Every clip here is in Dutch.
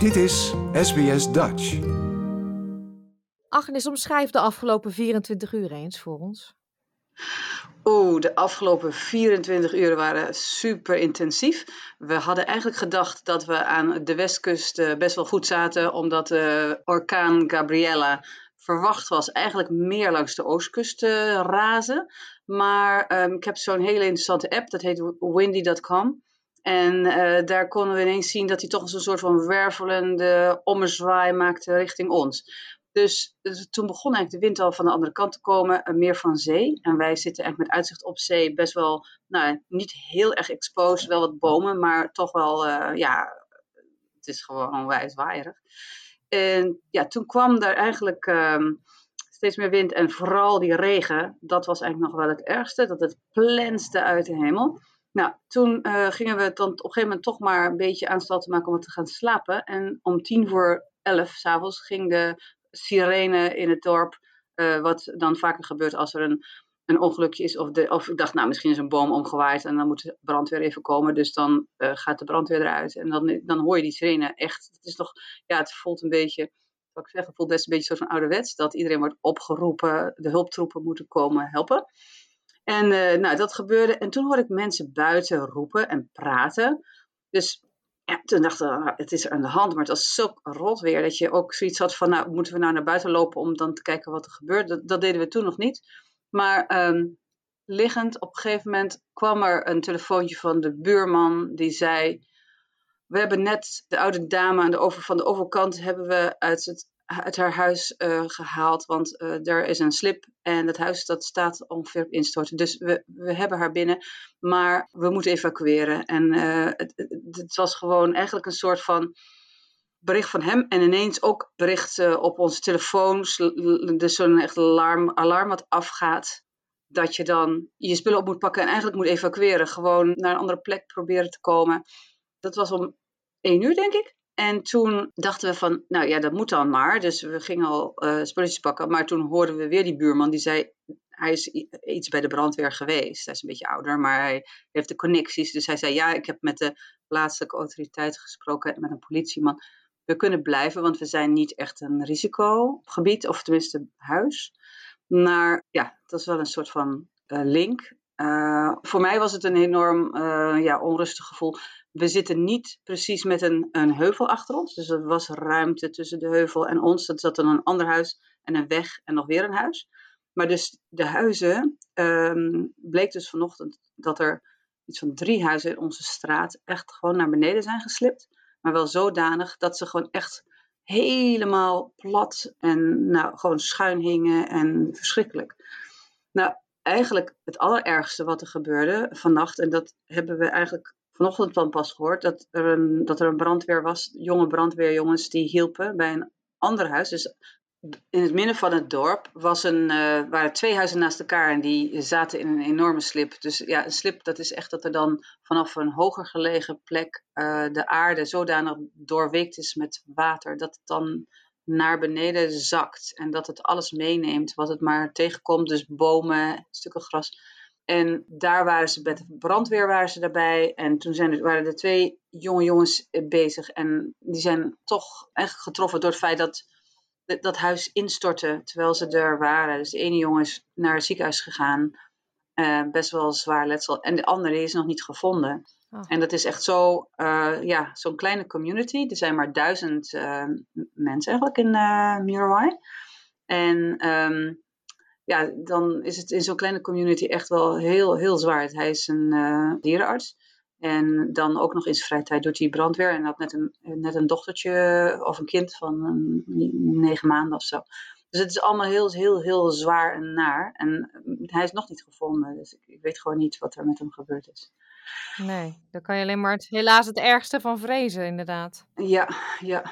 Dit is SBS Dutch. Agnes, omschrijf de afgelopen 24 uur eens voor ons. Oeh, de afgelopen 24 uur waren super intensief. We hadden eigenlijk gedacht dat we aan de westkust eh, best wel goed zaten, omdat de orkaan Gabriella verwacht was eigenlijk meer langs de oostkust te razen. Maar ehm, ik heb zo'n hele interessante app, dat heet windy.com. En eh, daar konden we ineens zien dat hij toch een soort van wervelende ommezwaai maakte richting ons. Dus, dus, toen begon eigenlijk de wind al van de andere kant te komen, uh, meer van zee. En wij zitten eigenlijk met uitzicht op zee best wel, nou, niet heel erg exposed, wel wat bomen, maar toch wel, uh, ja, het is gewoon onwijs. En ja, toen kwam daar eigenlijk um, steeds meer wind en vooral die regen. Dat was eigenlijk nog wel het ergste, dat het plenste uit de hemel. Nou, toen uh, gingen we dan op een gegeven moment toch maar een beetje aanstalten maken om te gaan slapen. En om tien voor elf s'avonds ging de sirene in het dorp, uh, wat dan vaker gebeurt als er een, een ongelukje is. Of, de, of ik dacht, nou, misschien is een boom omgewaaid en dan moet de brandweer even komen. Dus dan uh, gaat de brandweer eruit en dan, dan hoor je die sirene echt. Het is toch, ja, het voelt een beetje, wat ik zeg, het voelt best een beetje een soort van ouderwets. Dat iedereen wordt opgeroepen, de hulptroepen moeten komen helpen. En uh, nou, dat gebeurde. En toen hoorde ik mensen buiten roepen en praten. Dus ja, toen dachten we, nou, het is aan de hand. Maar het was zo rot weer dat je ook zoiets had van, nou, moeten we nou naar buiten lopen om dan te kijken wat er gebeurt? Dat, deden we toen nog niet. Maar um, liggend, op een gegeven moment kwam er een telefoontje van de buurman die zei, we hebben net de oude dame aan de over, van de overkant hebben we uit het uit haar huis uh, gehaald, want uh, er is een slip en het huis dat staat ongeveer op instorten. Dus we, we hebben haar binnen, maar we moeten evacueren. En uh, het, het, was gewoon eigenlijk een soort van bericht van hem en ineens ook bericht op onze telefoons, dus zo'n echt alarm, alarm wat afgaat. Dat je dan je spullen op moet pakken en eigenlijk moet evacueren. Gewoon naar een andere plek proberen te komen. Dat was om één uur, denk ik. En toen dachten we van, nou ja, dat moet dan maar. Dus we gingen al uh, spulletjes pakken. Maar toen hoorden we weer die buurman die zei, hij is iets bij de brandweer geweest. Hij is een beetje ouder, maar hij heeft de connecties. Dus hij zei, ja, ik heb met de plaatselijke autoriteiten gesproken, met een politieman. We kunnen blijven, want we zijn niet echt een risicogebied, of tenminste huis. Maar ja, dat is wel een soort van uh, link. Uh, voor mij was het een enorm uh, ja, onrustig gevoel. We zitten niet precies met een, een heuvel achter ons. Dus er was ruimte tussen de heuvel en ons. Dat zat dan een ander huis en een weg en nog weer een huis. Maar dus de huizen, um, bleek dus vanochtend dat er iets van drie huizen in onze straat echt gewoon naar beneden zijn geslipt. Maar wel zodanig dat ze gewoon echt helemaal plat en nou, gewoon schuin hingen en verschrikkelijk. Nou, eigenlijk het allerergste wat er gebeurde vannacht, en dat hebben we eigenlijk vanochtend dan pas gehoord, dat er een, dat er een brandweer was, jonge brandweerjongens die hielpen bij een ander huis. Dus in het midden van het dorp was een, uh, waren twee huizen naast elkaar en die zaten in een enorme slip. Dus ja, een slip dat is echt dat er dan vanaf een hoger gelegen plek uh, de aarde zodanig doorweekt is met water dat het dan naar beneden zakt. En dat het alles meeneemt wat het maar tegenkomt. Dus bomen, stukken gras. En daar waren ze met de brandweer waren ze daarbij. En toen zijn er, waren er twee jonge jongens bezig. En die zijn toch echt getroffen door het feit dat dat huis instortte terwijl ze er waren. Dus de ene jongen is naar het ziekenhuis gegaan. Uh, best wel zwaar letsel. En de andere is nog niet gevonden. Oh. En dat is echt zo, uh, ja, zo'n kleine community. Er zijn maar duizend uh, mensen eigenlijk in uh, Murai. En um, ja, dan is het in zo'n kleine community echt wel heel, heel zwaar. Hij is een dierenarts. En dan ook nog in zijn vrije tijd doet hij brandweer. En had net een, net een dochtertje of een kind van een, negen maanden of zo. Dus het is allemaal heel, heel, heel zwaar en naar. En hij is nog niet gevonden. Dus ik, ik weet gewoon niet wat er met hem gebeurd is. Nee, daar kan je alleen maar het, helaas het ergste van vrezen, inderdaad. Ja, ja.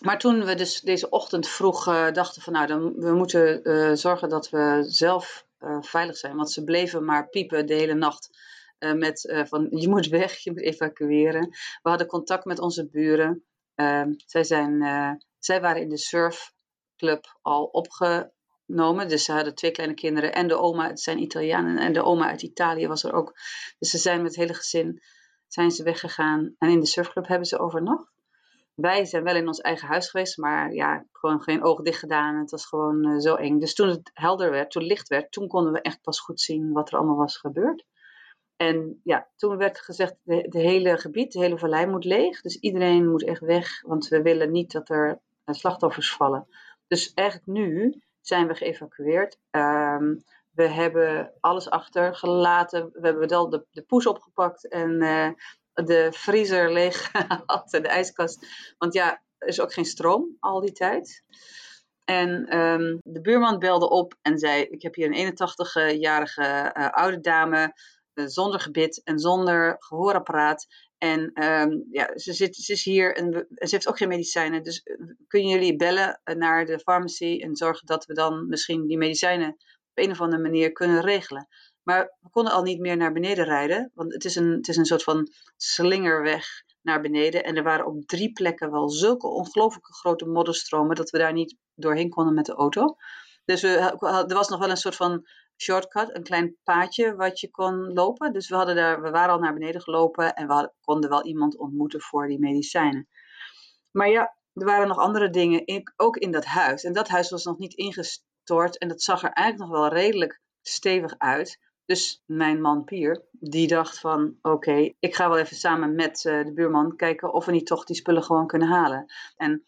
Maar toen we dus deze ochtend vroeg uh, dachten van nou, dan, we moeten uh, zorgen dat we zelf uh, veilig zijn. Want ze bleven maar piepen de hele nacht met van je moet weg, je moet evacueren. We hadden contact met onze buren. Ehm, zij, zijn, zij waren in de surfclub al opge, genomen. Dus ze hadden twee kleine kinderen en de oma, het zijn Italianen, en de oma uit Italië was er ook. Dus ze zijn met het hele gezin zijn ze weggegaan. En in de surfclub hebben ze overnacht. wij zijn wel in ons eigen huis geweest, maar ja, gewoon geen ogen dicht gedaan. Het was gewoon eh, zo eng. Dus toen het helder werd, toen licht werd, toen konden we echt pas goed zien wat er allemaal was gebeurd. En ja, toen werd gezegd, de hele gebied, de hele vallei moet leeg. Dus iedereen moet echt weg, want we willen niet dat er eh, slachtoffers vallen. Dus eigenlijk nu zijn we geëvacueerd. Ehm, we hebben alles achtergelaten. We hebben wel de, de poes opgepakt en uh, de vriezer leeg gehad en de ijskast. Want ja, er is ook geen stroom al die tijd. En um, de buurman belde op en zei: Ik heb hier een 81-jarige uh, eh, oude dame uh, zonder gebit en zonder gehoorapparaat. En um, ja, ze, zit, ze is hier en ze heeft ook geen medicijnen. Dus uh, kunnen jullie bellen naar de pharmacy en zorgen dat we dan misschien die medicijnen op een of andere manier kunnen regelen? Maar we konden al niet meer naar beneden rijden, want het is een, het is een soort van slingerweg naar beneden. En er waren op drie plekken wel zulke ongelooflijke grote modderstromen dat we daar niet doorheen konden met de auto. Dus we, er was nog wel een soort van shortcut, een klein paadje wat je kon lopen. Dus we, hadden daar, we waren al naar beneden gelopen en we hadden, konden wel iemand ontmoeten voor die medicijnen. Maar ja, er waren nog andere dingen, in, ook in dat huis. En dat huis was nog niet ingestort en dat zag er eigenlijk nog wel redelijk stevig uit. Dus mijn man Pier, die dacht van oké, ik ga wel even samen met uh, de buurman kijken of we niet toch die spullen gewoon kunnen halen. En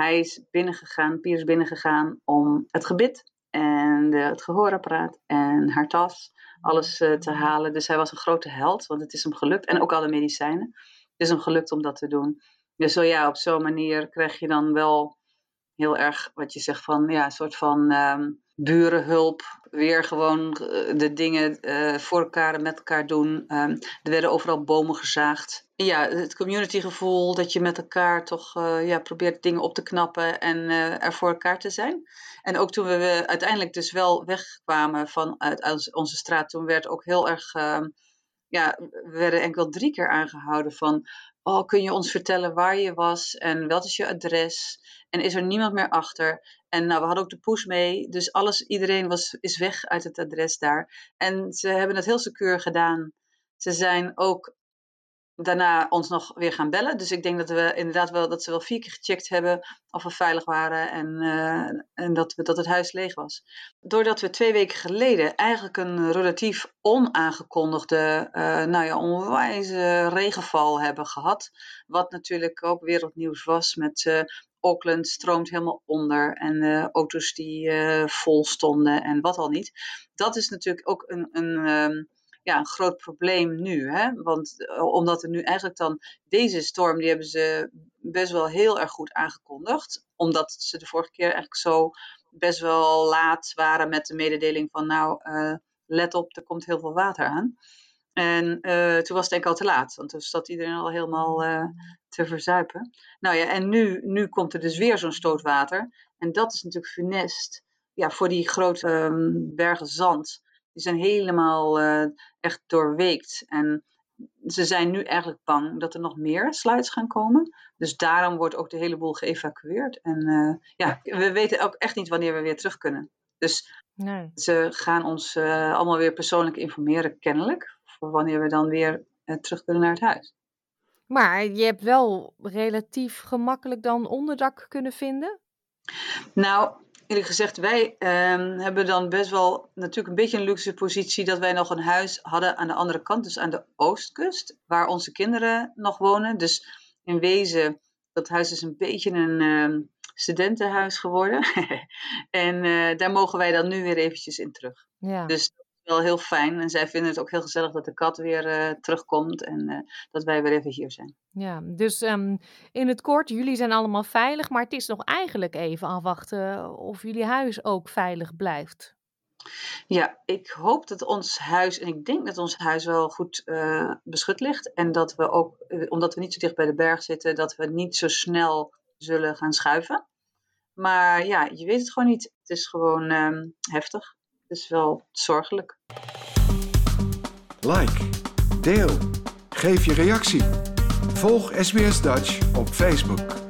hij is binnengegaan, Pier is binnengegaan om het gebit en de, het gehoorapparaat en haar tas, alles uh, te halen. Dus hij was een grote held, want het is hem gelukt. En ook alle medicijnen. Het is hem gelukt om dat te doen. Dus zo ja, op zo'n manier krijg je dan wel heel erg wat je zegt van ja, een soort van um, burenhulp. Weer gewoon uh, de dingen uh, voor elkaar met elkaar doen. Um, er werden overal bomen gezaagd. Ja, het communitygevoel dat je met elkaar toch uh, ja, probeert dingen op te knappen en er voor elkaar te zijn. En ook toen we uiteindelijk dus wel wegkwamen vanuit onze straat, toen werd ook heel erg. Ehm, ja, we werden enkel drie keer aangehouden van oh, kun je ons vertellen waar je was en wat is je adres? En is er niemand meer achter? En nou, we hadden ook de push mee, dus alles, iedereen was, is weg uit het adres daar. En ze hebben het heel secuur gedaan. Ze zijn ook daarna ons nog weer gaan bellen. Dus ik denk dat we inderdaad wel dat ze wel vier keer gecheckt hebben of we veilig waren en, uh, en dat, we, dat het huis leeg was. Doordat we twee weken geleden eigenlijk een relatief onaangekondigde, uh, nou ja, onwijze regenval hebben gehad. Wat natuurlijk ook wereldnieuws was met uh, Auckland stroomt helemaal onder en auto's die vol stonden en wat al niet. Dat is natuurlijk ook een, een, um, ja, een groot probleem nu. Hè? Want uh, omdat er nu eigenlijk dan deze storm, die hebben ze best wel heel erg goed aangekondigd. Omdat ze de vorige keer eigenlijk zo best wel laat waren met de mededeling van nou, let op, er komt heel veel water aan. En uh, toen was het denk ik al te laat, want toen zat iedereen al helemaal te verzuipen. Nou ja, en nu, nu komt er dus weer zo'n stootwater. En dat is natuurlijk funest ja, voor die grote um, bergen zand. Die zijn helemaal uh, echt doorweekt. En ze zijn nu eigenlijk bang dat er nog meer slides gaan komen. Dus daarom wordt ook de hele boel geëvacueerd. En ja, we weten ook echt niet wanneer we weer terug kunnen. Dus nee. ze gaan ons allemaal weer persoonlijk informeren, kennelijk voor wanneer we dan weer uh, terug kunnen naar het huis. Maar je hebt wel relatief gemakkelijk dan onderdak kunnen vinden? Nou, eerlijk gezegd, wij um, hebben dan best wel natuurlijk een beetje een luxe positie dat wij nog een huis hadden aan de andere kant, dus aan de oostkust, waar onze kinderen nog wonen. Dus in wezen, dat huis is een beetje een um, studentenhuis geworden. en uh, daar mogen wij dan nu weer eventjes in terug. Ja. Dus wel heel fijn. En zij vinden het ook heel gezellig dat de kat weer uh, terugkomt en uh, dat wij weer even hier zijn. Ja, dus um, in het kort, jullie zijn allemaal veilig, maar het is nog eigenlijk even afwachten of jullie huis ook veilig blijft. Ja, ik hoop dat ons huis, en ik denk dat ons huis wel goed uh, beschut ligt. En dat we ook, omdat we niet zo dicht bij de berg zitten, dat we niet zo snel zullen gaan schuiven. Maar ja, je weet het gewoon niet. Het is gewoon um, heftig is wel zorgelijk. Like, deel, geef je reactie. Volg SBS Dutch op Facebook.